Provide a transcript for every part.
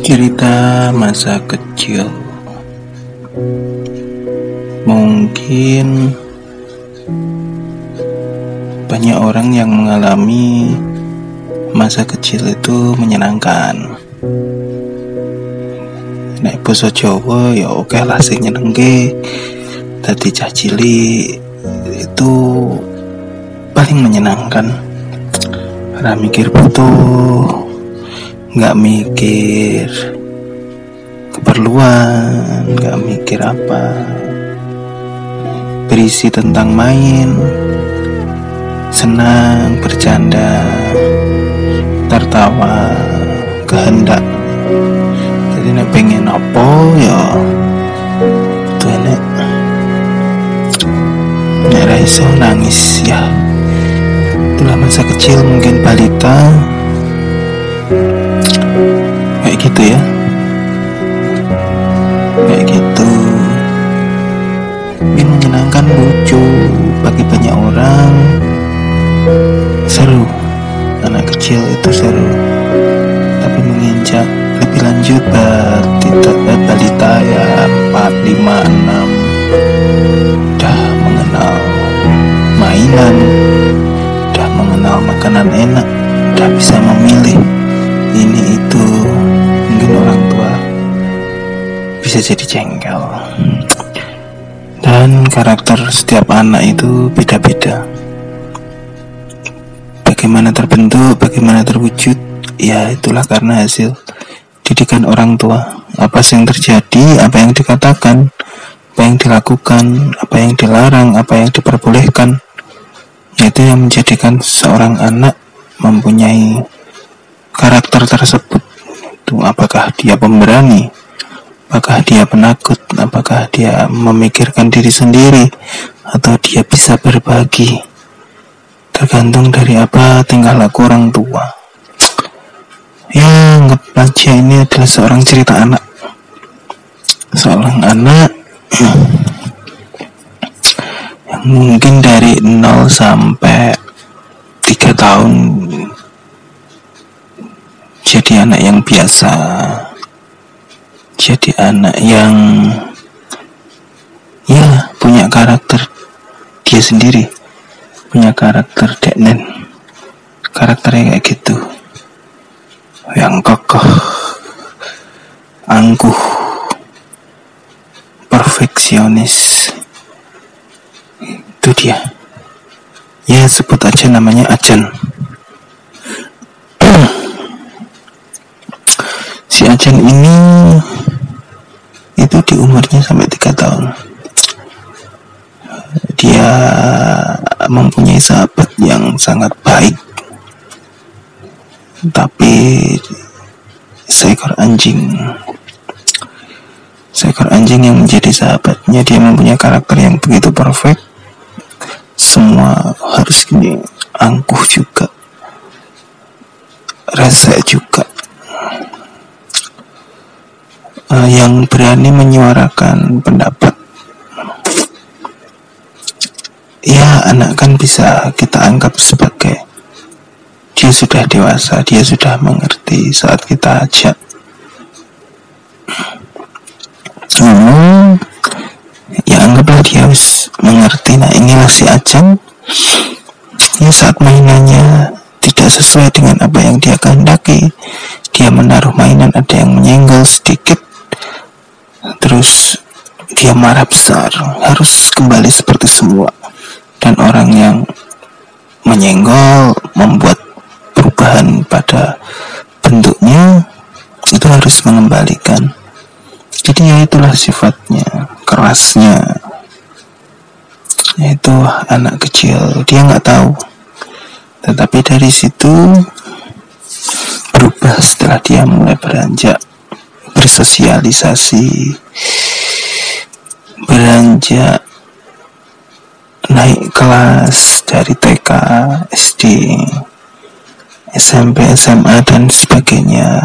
Cerita masa kecil. Mungkin Banyak orang yang mengalami Masa kecil itu menyenangkan. Nek basa Jawa ya oke lah sing nyenengke Tadi cah cilik itu paling menyenangkan. Ora mikir butuh nggak mikir keperluan nggak mikir apa. Berisi tentang main senang bercanda tertawa kehendak. Jadi nek pengen apa ya tuh nek nek raiso nangis ya. Itulah masa kecil mungkin balita kayak gitu ya. Kayak gitu. Ini menyenangkan lucu bagi banyak orang. Seru. Anak kecil itu seru. Tapi menginjak. Lebih lanjut batita, eh, balita ya 4, 5, 6 udah mengenal mainan. Udah mengenal makanan enak. Udah bisa memilih ini itu mungkin orang tua bisa jadi jengkel. Dan karakter setiap anak itu beda-beda. Bagaimana terbentuk bagaimana terwujud ya itulah karena hasil didikan orang tua. Apa yang terjadi apa yang dikatakan apa yang dilakukan apa yang dilarang apa yang diperbolehkan. Itu yang menjadikan seorang anak mempunyai karakter tersebut. Itu apakah dia pemberani? Apakah dia penakut? Apakah dia memikirkan diri sendiri? Atau dia bisa berbagi? Tergantung dari apa tinggal laku orang tua. Ya anggap aja ini adalah seorang cerita anak. Seorang anak yang mungkin dari 0 sampai 3 tahun jadi anak yang biasa. Jadi anak yang ya punya karakter. Dia sendiri punya karakter deknen karakternya kayak gitu. Yang kokoh angkuh perfeksionis. Itu dia. Ya sebut aja namanya Ajan si ini itu di umurnya sampai tiga tahun. Dia mempunyai sahabat yang sangat baik. Tapi seekor anjing. Seekor anjing yang menjadi sahabatnya. Dia mempunyai karakter yang begitu perfect. Semua harus gini. Angkuh juga. Rese juga uh, yang berani menyuarakan pendapat. Ya anak kan bisa kita anggap sebagai dia sudah dewasa dia sudah mengerti saat kita ajak. Ngomong ya anggaplah dia harus mengerti. Nah inilah si Ajan ya saat mainannya tidak sesuai dengan apa yang dia kehendaki dia menaruh mainan ada yang menyenggol sedikit terus dia marah besar. Harus kembali seperti semua dan orang yang menyenggol membuat perubahan pada bentuknya itu harus mengembalikan. Jadi ya itulah sifatnya kerasnya. Yaitu anak kecil. Dia nggak tahu. Tetapi dari situ berubah setelah dia mulai beranjak bersosialisasi beranjak naik kelas dari TK, SD, SMP, SMA dan sebagainya.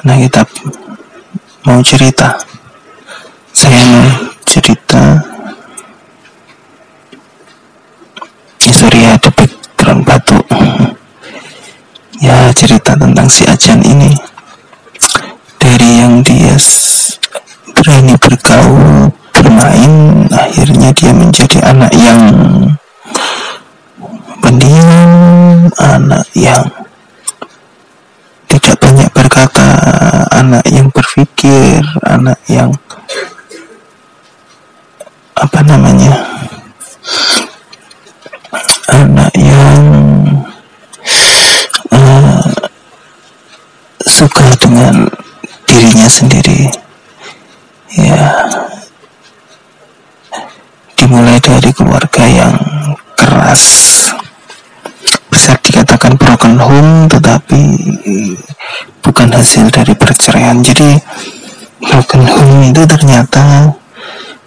Nah kita mau cerita, saya mau cerita. Sorry ya, background batuk. Ya cerita tentang si Ajan ini. Berani bergaul bermain akhirnya dia menjadi anak yang pendiam anak yang tidak banyak berkata anak yang berpikir anak yang apa namanya anak yang uh, suka dengan dirinya sendiri ya dimulai dari keluarga yang keras. Bisa dikatakan broken home tetapi bukan hasil dari perceraian. Jadi broken home itu ternyata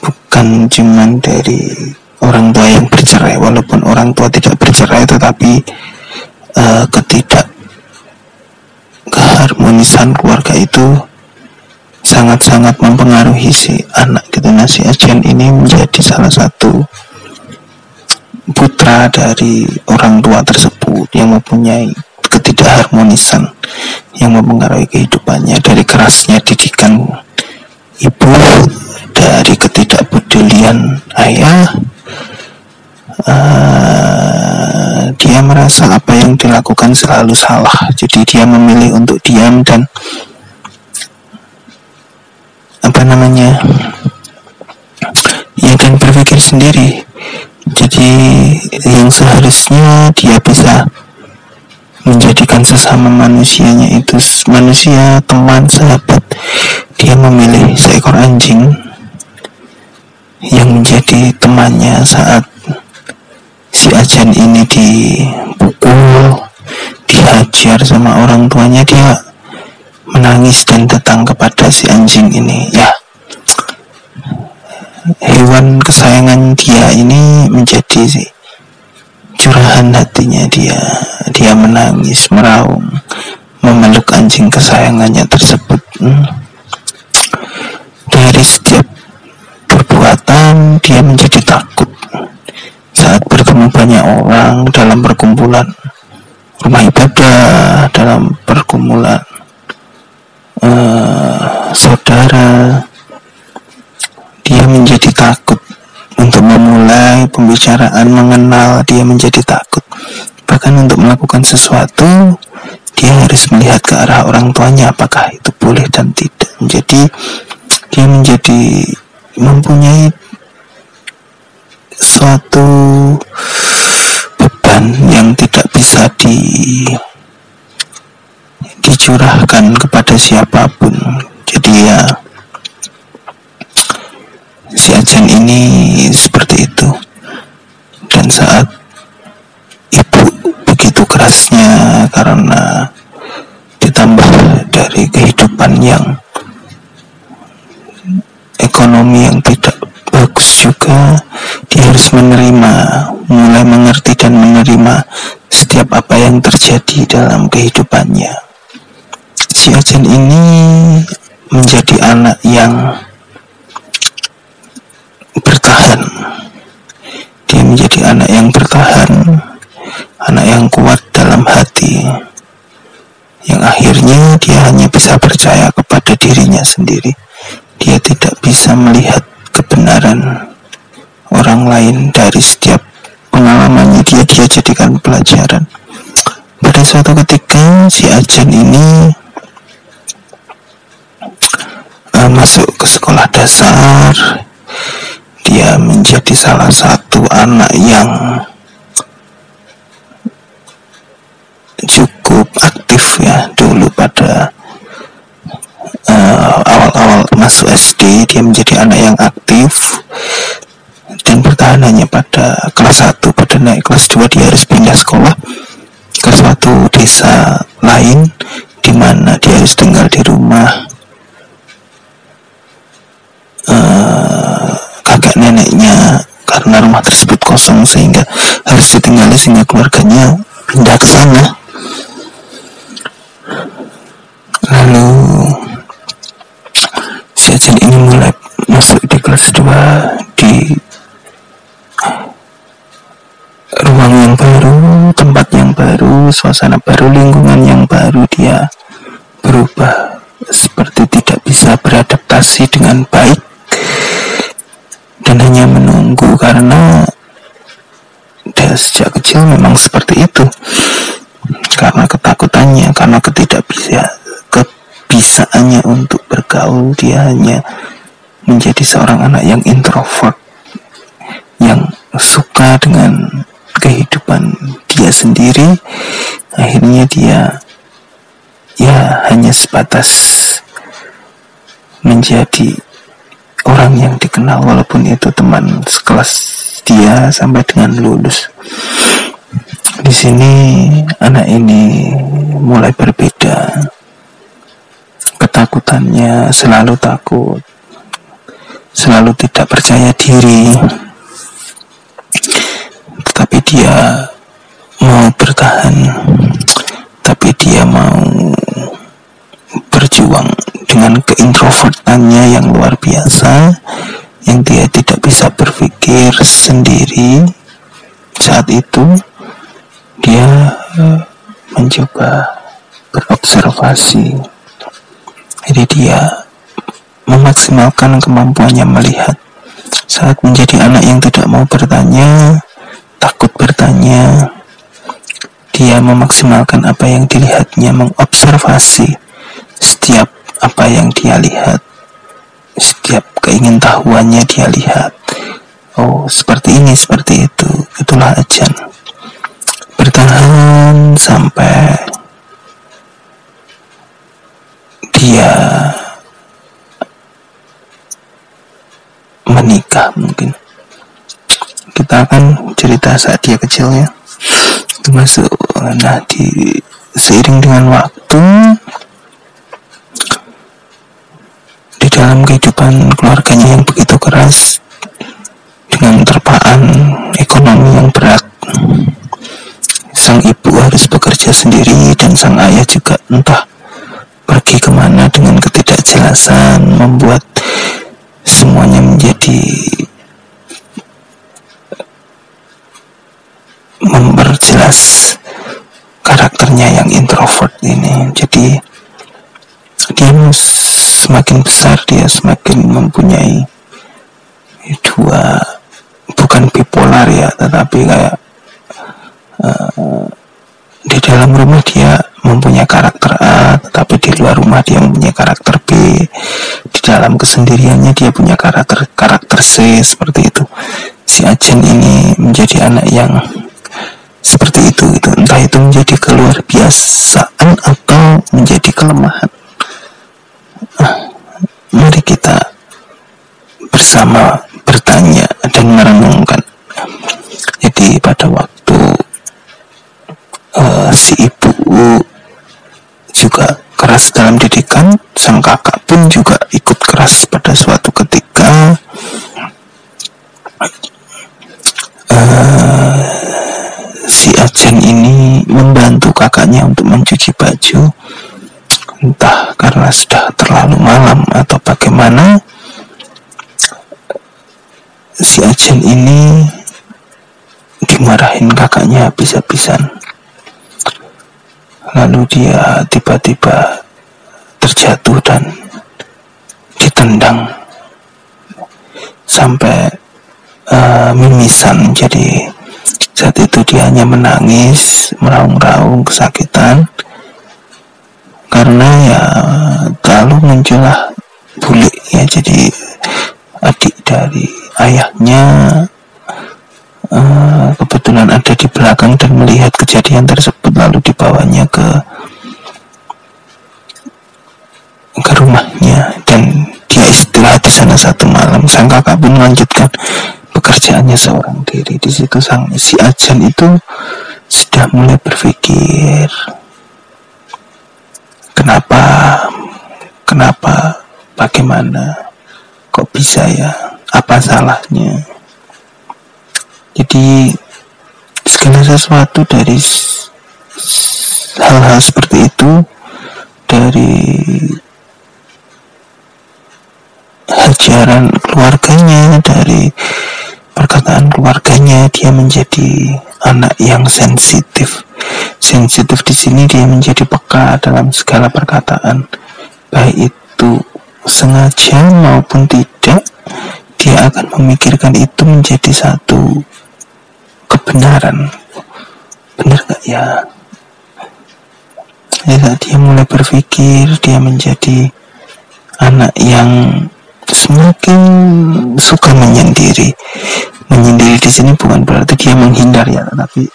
bukan cuman dari orang tua yang bercerai walaupun orang tua tidak bercerai tetapi uh, ketidak keharmonisan keluarga itu sangat-sangat mempengaruhi si anak gitu nah si ini menjadi salah satu putra dari orang tua tersebut yang mempunyai ketidakharmonisan yang mempengaruhi kehidupannya dari kerasnya didikan ibu dari ketidakpedulian ayah. Uh, dia merasa apa yang dilakukan selalu salah. Jadi dia memilih untuk diam dan apa namanya ya dan berpikir sendiri jadi yang seharusnya dia bisa menjadikan sesama manusianya itu manusia teman sahabat dia memilih seekor anjing yang menjadi temannya saat si ajan ini dipukul dihajar sama orang tuanya dia menangis dan datang kepada si anjing ini. Ya hewan kesayangan dia ini menjadi curahan hatinya dia. Dia menangis meraung memeluk anjing kesayangannya tersebut. Hmm. dari setiap perbuatan dia menjadi takut. Saat bertemu banyak orang dalam perkumpulan rumah ibadah dalam perkumpulan uh, saudara dia menjadi takut untuk memulai pembicaraan mengenal dia menjadi takut. Bahkan untuk melakukan sesuatu dia harus melihat ke arah orang tuanya apakah itu boleh dan tidak. Menjadi dia menjadi mempunyai suatu beban yang tidak bisa di dicurahkan kepada siapa pun. Jadi ya si ajan ini seperti itu. Dan saat ibu begitu kerasnya karena ditambah dari kehidupan yang ekonomi yang tidak bagus juga dia harus menerima mulai mengerti dan menerima setiap apa yang terjadi dalam kehidupannya. Si Ajen ini menjadi anak yang bertahan. Dia menjadi anak yang bertahan anak yang kuat dalam hati. Yang akhirnya dia hanya bisa percaya kepada dirinya sendiri. Dia tidak bisa melihat kebenaran orang lain dari setiap pengalamannya dia dia jadikan pelajaran. Pada suatu ketika si Ajen ini uh, masuk ke sekolah dasar dia menjadi salah satu anak yang cukup aktif ya dulu pada eh, awal-awal uh, masuk SD dia menjadi anak yang aktif dan bertahan hanya pada kelas 1 pada naik kelas 2 dia harus pindah sekolah ke suatu desa lain di mana dia harus tinggal di rumah kosong sehingga harus ditinggali sehingga keluarganya pindah ke sana. Lalu si Ajin ini mulai masuk di kelas 2 di ruang yang baru tempat yang baru suasana baru lingkungan yang baru dia berubah seperti tidak bisa beradaptasi dengan baik. Dan hanya menunggu karena sejak kecil memang seperti itu. Karena ketakutannya karena ketidakbisa kebisaannya untuk bergaul dia hanya menjadi seorang anak yang introvert yang suka dengan kehidupan dia sendiri. Akhirnya dia ya hanya sebatas menjadi orang yang dikenal walaupun itu teman sekelas dia sampai dengan lulus. Di sini anak ini mulai berbeda. Ketakutannya selalu takut, selalu tidak percaya diri. Tetapi dia mau bertahan, tapi dia mau berjuang dengan keintrovertannya yang luar biasa yang dia tidak bisa berpikir sendiri. Saat itu dia eh, mencoba berobservasi. Jadi dia memaksimalkan kemampuannya melihat. Saat menjadi anak yang tidak mau bertanya takut bertanya dia memaksimalkan apa yang dilihatnya mengobservasi setiap apa yang dia lihat setiap keingintahuannya dia lihat. Oh seperti ini seperti itu. Itulah ajan. Bertahan sampai dia menikah mungkin. Kita akan cerita saat dia kecil ya. Termasuk nah di seiring dengan waktu dalam kehidupan keluarganya yang begitu keras dengan terpaan ekonomi yang berat. Sang ibu harus bekerja sendiri dan sang ayah juga entah pergi ke mana dengan ketidakjelasan membuat semuanya menjadi memperjelas karakternya yang introvert ini. Jadi dia semakin besar dia semakin mempunyai dua bukan bipolar ya tetapi kayak uh, di dalam rumah dia mempunyai karakter A tetapi di luar rumah dia mempunyai karakter B. Di dalam kesendiriannya dia punya karakter karakter C seperti itu. Si Ajen ini menjadi anak yang seperti itu itu entah itu menjadi keluar biasaan atau menjadi kelemahan mari kita bersama bertanya dan merenungkan. Jadi pada waktu uh, si ibu juga keras dalam didikan, sang kakak pun juga ikut keras pada suatu ketika uh, si Ajen ini membantu kakaknya untuk mencuci baju entah karena sudah terlalu malam atau bagaimana si ajen ini dimarahin kakaknya habis-habisan. Lalu dia tiba-tiba terjatuh dan ditendang sampai uh, mimisan. Jadi saat itu dia hanya menangis meraung-raung kesakitan karena ya lalu muncullah bule ya jadi adik dari ayahnya uh, kebetulan ada di belakang dan melihat kejadian tersebut lalu dibawanya ke ke rumahnya. Dan dia istirahat di sana satu malam. Sang kakak pun melanjutkan pekerjaannya seorang diri. Di situ sang si ajan itu sudah mulai berpikir kenapa? Kenapa? Bagaimana? Kok bisa ya? Apa salahnya? Jadi segala sesuatu dari hal-hal seperti itu dari ajaran keluarganya dari perkataan keluarganya dia menjadi anak yang sensitif. Sensitif di sini dia menjadi peka dalam segala perkataan. Baik itu sengaja maupun tidak dia akan memikirkan itu menjadi satu kebenaran. Benar gak ya. Ya dia mulai berpikir dia menjadi anak yang semakin suka menyendiri menyendiri di sini bukan berarti dia menghindar ya tetapi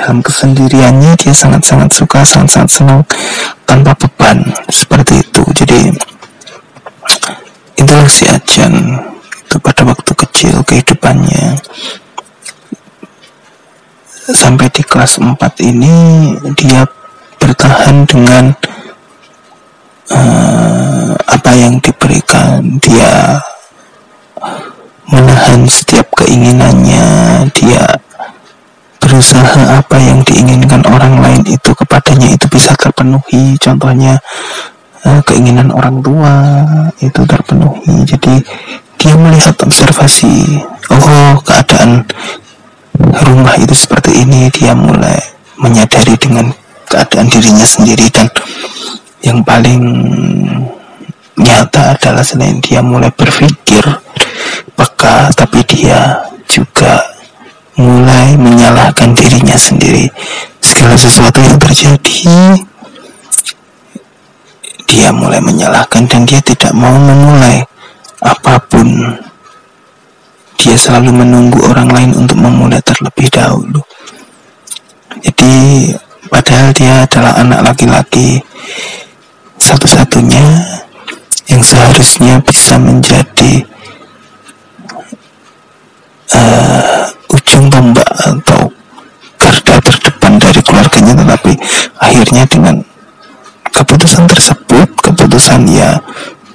dalam kesendiriannya dia sangat-sangat suka sangat-sangat senang tanpa beban. Seperti itu. Jadi itulah si Ajan itu pada waktu kecil kehidupannya. Sampai di kelas 4 ini dia bertahan dengan uh, apa yang diberikan. Dia menahan setiap keinginannya. Dia berusaha apa yang diinginkan orang lain itu kepadanya itu bisa terpenuhi. Contohnya uh, keinginan orang tua itu terpenuhi. Jadi dia melihat observasi oh keadaan rumah itu seperti ini dia mulai menyadari dengan keadaan dirinya sendiri. Dan yang paling nyata adalah selain dia mulai berpikir peka tapi dia juga mulai menyalahkan dirinya sendiri. Segala sesuatu yang terjadi dia mulai menyalahkan dan dia tidak mau memulai apa pun. Dia selalu menunggu orang lain untuk memulai terlebih dahulu. Jadi Padahal dia adalah anak laki-laki satu-satunya yang seharusnya bisa menjadi uh, ujung tombak atau garda terdepan dari keluarganya tetapi akhirnya dengan keputusan tersebut keputusan ya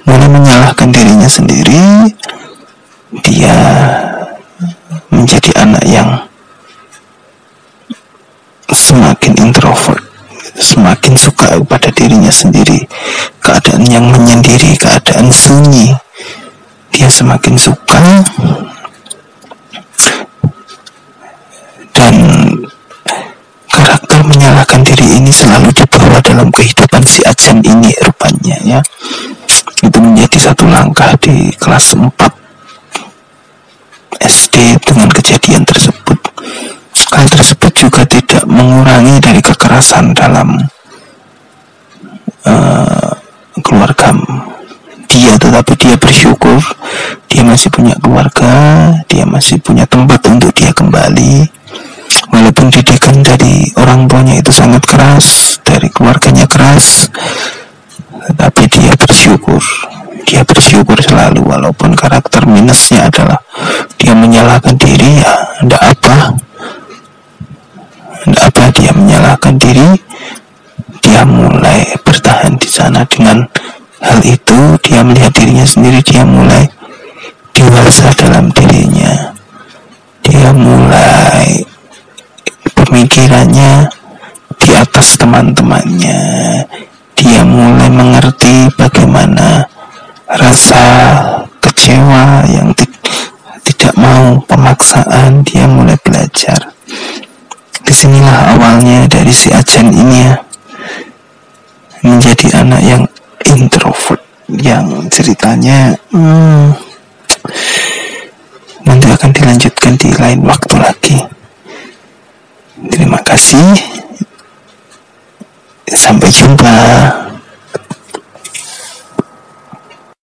mulai menyalahkan dirinya sendiri dia menjadi anak yang semakin introvert semakin suka pada dirinya sendiri. Keadaan yang menyendiri keadaan sunyi dia semakin suka dan karakter menyalahkan diri ini selalu dibawa dalam kehidupan si Ajan ini rupanya ya. Itu menjadi satu langkah di kelas 4 SD dengan kejadian tersebut. Hal tersebut juga tidak mengurangi dari kekerasan dalam uh, keluarga dia tetapi dia bersyukur dia masih punya keluarga dia masih punya tempat untuk dia kembali walaupun didikan dari orang tuanya itu sangat keras dari keluarganya keras tetapi dia bersyukur. Dia bersyukur selalu walaupun karakter minusnya adalah dia menyalahkan diri ya tidak apa. Apa dia menyalahkan diri dia mulai bertahan di sana dengan hal itu. Dia melihat dirinya sendiri dia mulai dewasa dalam dirinya. Dia mulai pemikirannya di atas teman-temannya. Dia mulai mengerti bagaimana rasa kecewa yang tidak mau pemaksaan. Dia mulai belajar. Di sinilah awalnya dari si Ajan ini ya. Menjadi anak yang introvert Yang ceritanya hmm, Nanti akan dilanjutkan di lain waktu lagi Terima kasih. Sampai jumpa